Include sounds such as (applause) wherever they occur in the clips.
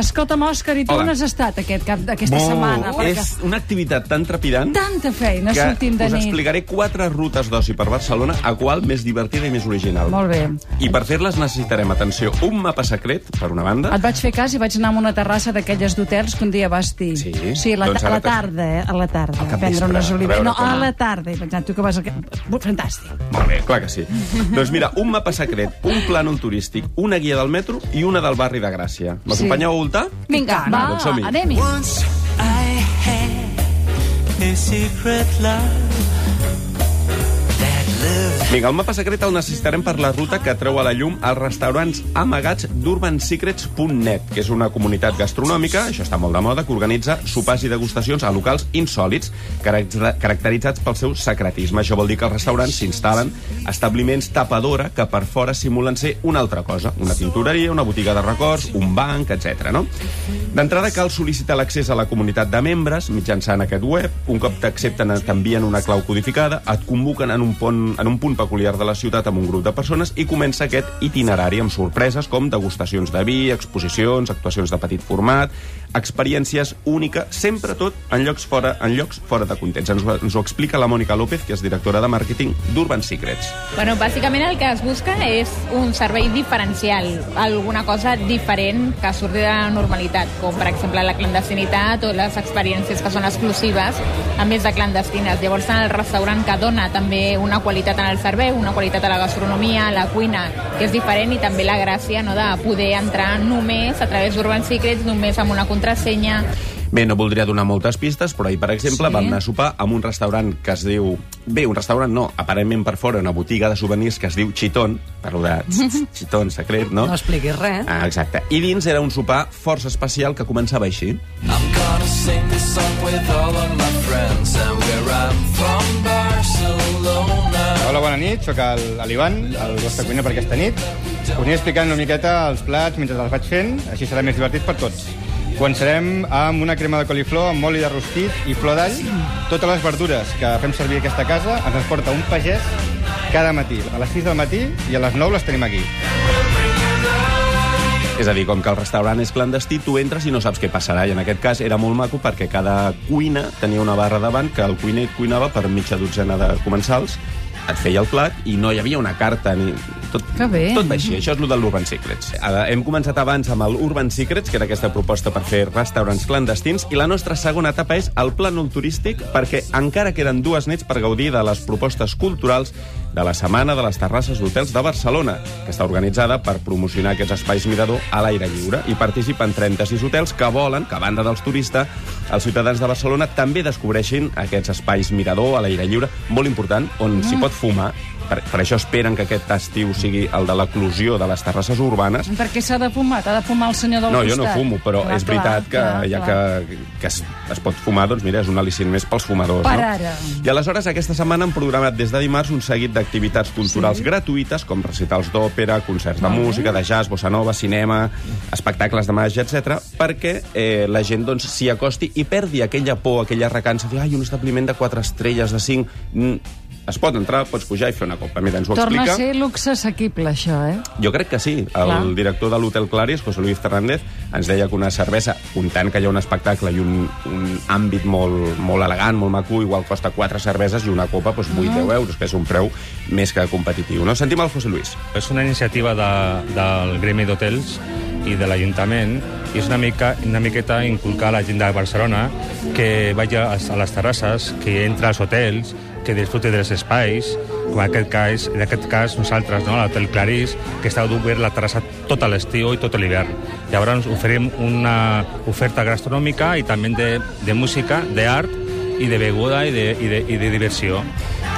Escolta'm, Òscar, i tu Hola. on has estat aquest cap d'aquesta setmana? Perquè És una activitat tan trepidant tanta feina que sortint de us nit. explicaré quatre rutes d'oci per Barcelona, a qual més divertida i més original. Molt bé. I per fer-les necessitarem, atenció, un mapa secret, per una banda. Et vaig fer cas i vaig anar a una terrassa d'aquelles d'hotels que un dia vas dir. Sí? Sí, la, Doncs a la tarda, eh? A la tarda. Al A prendre unes a olives. veure No, com- a la tarda. I pensant, tu que vas... A... Fantàstic. Molt bé, clar que sí. (laughs) doncs mira, un mapa secret, un plànol turístic, una guia del metro i una del barri de Gràcia. M'acompanyeu a voltar? Vinga, Va, va, doncs som-hi. anem-hi. Once I had a secret love Vinga, el mapa secret el necessitarem per la ruta que treu a la llum els restaurants amagats d'urbansecrets.net, que és una comunitat gastronòmica, això està molt de moda, que organitza sopars i degustacions a locals caracter- caracteritzats pel seu secretisme. Això vol dir que els restaurants s'instal·len establiments tapadora que per fora simulen ser una altra cosa, una tintoreria, una botiga de records, un banc, etc. No? D'entrada cal sol·licitar l'accés a la comunitat de membres mitjançant aquest web. Un cop t'accepten t'envien una clau codificada, et convoquen en un, pont, en un punt peculiar de la ciutat amb un grup de persones i comença aquest itinerari amb sorpreses com degustacions de vi, exposicions, actuacions de petit format, experiències úniques, sempre tot en llocs fora, en llocs fora de context. Ens, ho- ens ho explica la Mònica López, que és directora de màrqueting d'Urban Secrets. Bueno, bàsicament el que es busca és un servei diferencial, alguna cosa diferent que surti de la normalitat, com per exemple la clandestinitat o les experiències que són exclusives, a més de clandestines. Llavors, en el restaurant que dona també una qualitat en el servei, una qualitat a la gastronomia, a la cuina, que és diferent, i també la gràcia no, de poder entrar només a través d'Urban Secrets, només amb una contrasenya, Bé, no voldria donar moltes pistes, però ahir, per exemple, Sí. vam anar a sopar amb un restaurant que es diu... Bé, un restaurant no, aparentment per fora, una botiga de souvenirs que es diu Chitón, parlo de (laughs) Chitón secret, no? No expliquis res. Ah, exacte. I dins era un sopar força especial que començava així. I'm gonna sing this song with all of my friends And where I'm from Barcelona Hola, bona nit, sóc el- l'Ivan, el vostre cuiner per aquesta nit. Us aniré explicant una miqueta els plats mentre els vaig fent, així serà més divertit per tots. Començarem amb una crema de coliflor amb oli de rostit i flor d'all. Totes les verdures que fem servir a aquesta casa ens les porta un pagès cada matí. A les 6 del matí i a les 9 les tenim aquí. És a dir, com que el restaurant és clandestí, tu entres i no saps què passarà. I en aquest cas era molt maco perquè cada cuina tenia una barra davant que el cuiner cuinava per mitja dotzena de comensals, et feia el plat i no hi havia una carta ni... Tot, Que bé. tot va així. Això és el de l'Urban Secrets. Ara, hem començat abans amb el Urban Secrets, que era aquesta proposta per fer restaurants clandestins, i la nostra segona etapa és el plànol turístic, perquè encara queden dues nits per gaudir de les propostes culturals de la Setmana de les Terrasses d'Hotels de Barcelona, que està organitzada per promocionar aquests espais mirador a l'aire lliure. I participen 36 hotels que volen que, a banda dels turistes, els ciutadans de Barcelona també descobreixin aquests espais mirador a l'aire lliure, molt important, on s'hi pot fumar. Per, per això esperen que aquest estiu sigui el de l'eclusió de les terrasses urbanes. Per què s'ha de fumar? T'ha de fumar el senyor del No, costat? jo no fumo, però Clar, és veritat que, clar, ja clar. que, que es, es pot fumar, doncs mira, és un al·licient més pels fumadors. Per no? ara. I aleshores, aquesta setmana han programat des de dimarts un seguit d'activitats culturals sí. gratuïtes, com recitals d'òpera, concerts de música, de jazz, bossa nova, cinema, espectacles de màgia, etc, perquè eh, la gent doncs, s'hi acosti i perdi aquella por, aquella recança, de dir, ai, un establiment de 4 estrelles, de 5... Mm, es pot entrar, pots pujar i fer una copa. Mira, ens ho Torna explica... a ser luxe assequible, això, eh? Jo crec que sí. El Clar. director de l'Hotel Claris, José Luis Fernández, ens deia que una cervesa, comptant que hi ha un espectacle i un, un àmbit molt, molt elegant, molt maco, igual costa quatre cerveses i una copa doncs, 8-10 euros, que és un preu més que competitiu. No? Sentim el José Luis. És una iniciativa de, del Gremi d'Hotels i de l'Ajuntament i és una, mica, una miqueta inculcar a la gent de Barcelona que vagi a, les terrasses, que entra als hotels, que disfruti dels espais, com en aquest cas, en aquest cas nosaltres, no, l'Hotel Clarís, que està obert la terrassa tot l'estiu i tot l'hivern. Llavors oferim una oferta gastronòmica i també de, de música, d'art i de beguda i de, i de, i de diversió.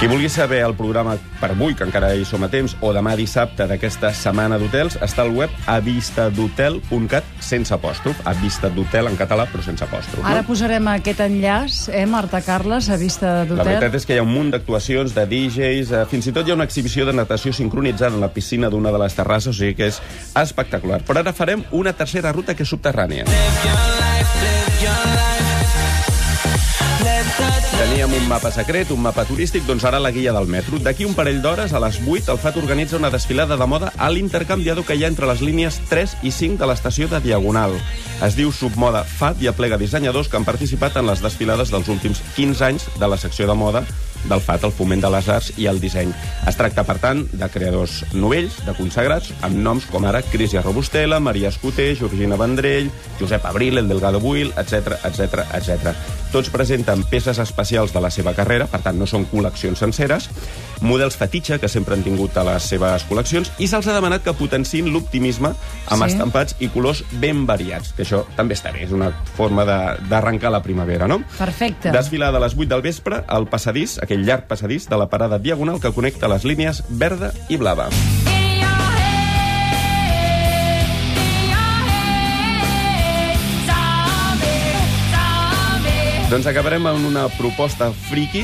Qui vulgui saber el programa per avui, que encara hi som a temps, o demà dissabte d'aquesta setmana d'hotels, està al web avistadotel.cat sense apòstrof. Avistadotel en català, però sense apòstrof. Ara no? posarem aquest enllaç, eh, Marta Carles, a vista La d'hotel. veritat és que hi ha un munt d'actuacions, de DJs, eh, fins i tot hi ha una exhibició de natació sincronitzada en la piscina d'una de les terrasses, o sigui que és espectacular. Però ara farem una tercera ruta que és subterrània. Live your life Teníem un mapa secret, un mapa turístic, doncs ara la guia del metro. D'aquí un parell d'hores, a les 8, el FAT organitza una desfilada de moda a l'intercanviador que hi ha entre les línies 3 i 5 de l'estació de Diagonal. Es diu Submoda FAT i aplega dissenyadors que han participat en les desfilades dels últims 15 anys de la secció de moda del FAT, el foment de les arts i el disseny. Es tracta, per tant, de creadors novells, de consagrats, amb noms com ara Crisia Robustela, Maria Escoter, Georgina Vendrell, Josep Abril, el Delgado Buil, etc etc etc. Tots presenten peces especials de la seva carrera, per tant, no són col·leccions senceres, models fetitxe que sempre han tingut a les seves col·leccions, i se'ls ha demanat que potenciïn l'optimisme amb Sí. estampats i colors ben variats, que això també està bé, és una forma d'arrencar la primavera, no? Perfecte. Desfilada a les 8 del vespre al passadís, aquell llarg passadís de la parada diagonal que connecta les línies verda i blava. Doncs acabarem amb una proposta friki,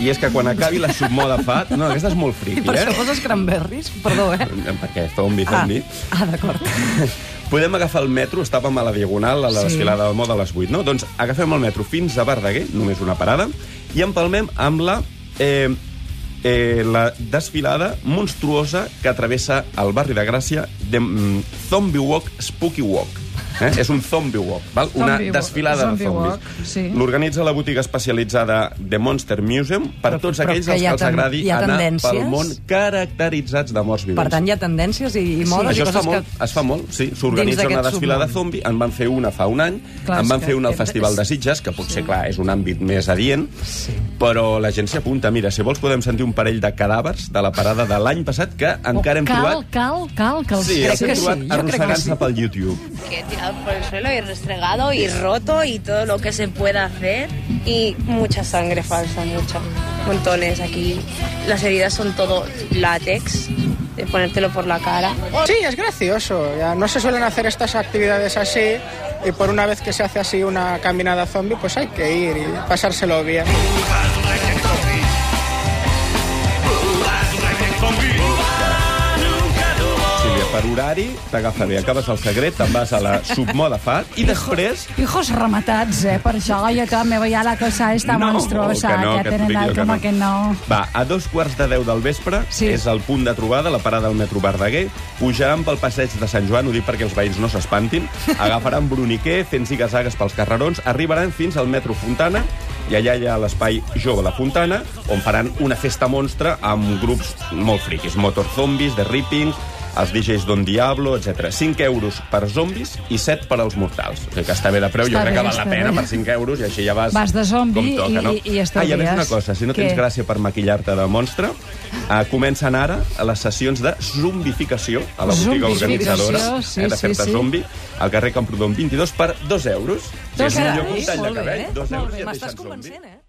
i és que quan acabi la submoda FAT... No, aquesta és molt friki, I per eh? això poses cranberries? Perdó, eh? (laughs) Perquè zombi, Ah, zombi. ah d'acord. (laughs) Podem agafar el metro, estàvem a la Diagonal, a la Sí. desfilada de moda a les 8, no? Doncs agafem el metro fins a Verdaguer, només una parada, i empalmem amb la, eh, eh, la desfilada monstruosa que travessa el barri de Gràcia de mm, Zombie Walk Spooky Walk. Eh? És un zombie walk, val? una Zombie walk, desfilada zombie de zombis. walk, sí. L'organitza la botiga especialitzada The Monster Museum per Però- tots però aquells que als hi que els agradi anar tendències? pel món caracteritzats de morts vivents. Per tant, hi ha tendències i, i modes Això i es fa, coses molt, que... es fa molt, sí. S'organitza una desfilada submón. zombi, en van fer una fa un any, Clar, en van fer una al Festival és- de Sitges, que potser, clar, és un àmbit més adient, però la gent s'hi apunta. Mira, si vols podem sentir un parell de cadàvers de la parada de l'any passat que encara hem cal, trobat... cal, cal, que els Sí, crec els hem que trobat sí. arrossegant-se pel YouTube. que por el suelo y restregado y roto y todo lo que se pueda hacer y mucha sangre falsa, mucha, montones aquí. Las heridas son todo látex, de ponértelo por la cara. Sí, es gracioso. No se suelen hacer estas actividades así y por una vez que se hace así una caminada zombie, pues hay que ir y pasárselo bien. Per horari t'agafaré, acabes el secret, te'n vas a la submoda FAT i després... Hijos rematats, eh? Per això, ja que me veia la cosa esta monstruosa, que no, que, que tenen el que com no. que no. Va, a dos quarts de deu del vespre Sí. és el punt de trobada, la parada del metro Verdaguer. Pujaran pel passeig de Sant Joan, ho dic perquè els veïns no s'espantin. (laughs) Agafaran bruniquer, fent zigazagues pels carrerons, arribaran fins al metro Fontana i allà hi ha l'espai Jove La Fontana, on faran una festa monstra amb grups molt friquis, motor zombis, de rippings, els DJs Don Diablo, etc. 5 euros per zombis i 7 per als mortals. O sigui que està bé de preu, jo Està crec bé, que val la pena bé. per 5 euros i així ja vas, Vas de zombi com toca, i- no? i- i Ah, i a més una cosa, si no tens Què? gràcia per maquillar-te de monstre, uh, comencen ara a les sessions de zombificació a la botiga organitzadora sí, eh, de sí, fer-te sí. zombi al carrer Camprodon 22 per 2 euros. Dos és el millor euros, comptany de cabell, eh? dos Molt euros i et deixen zombi. eh?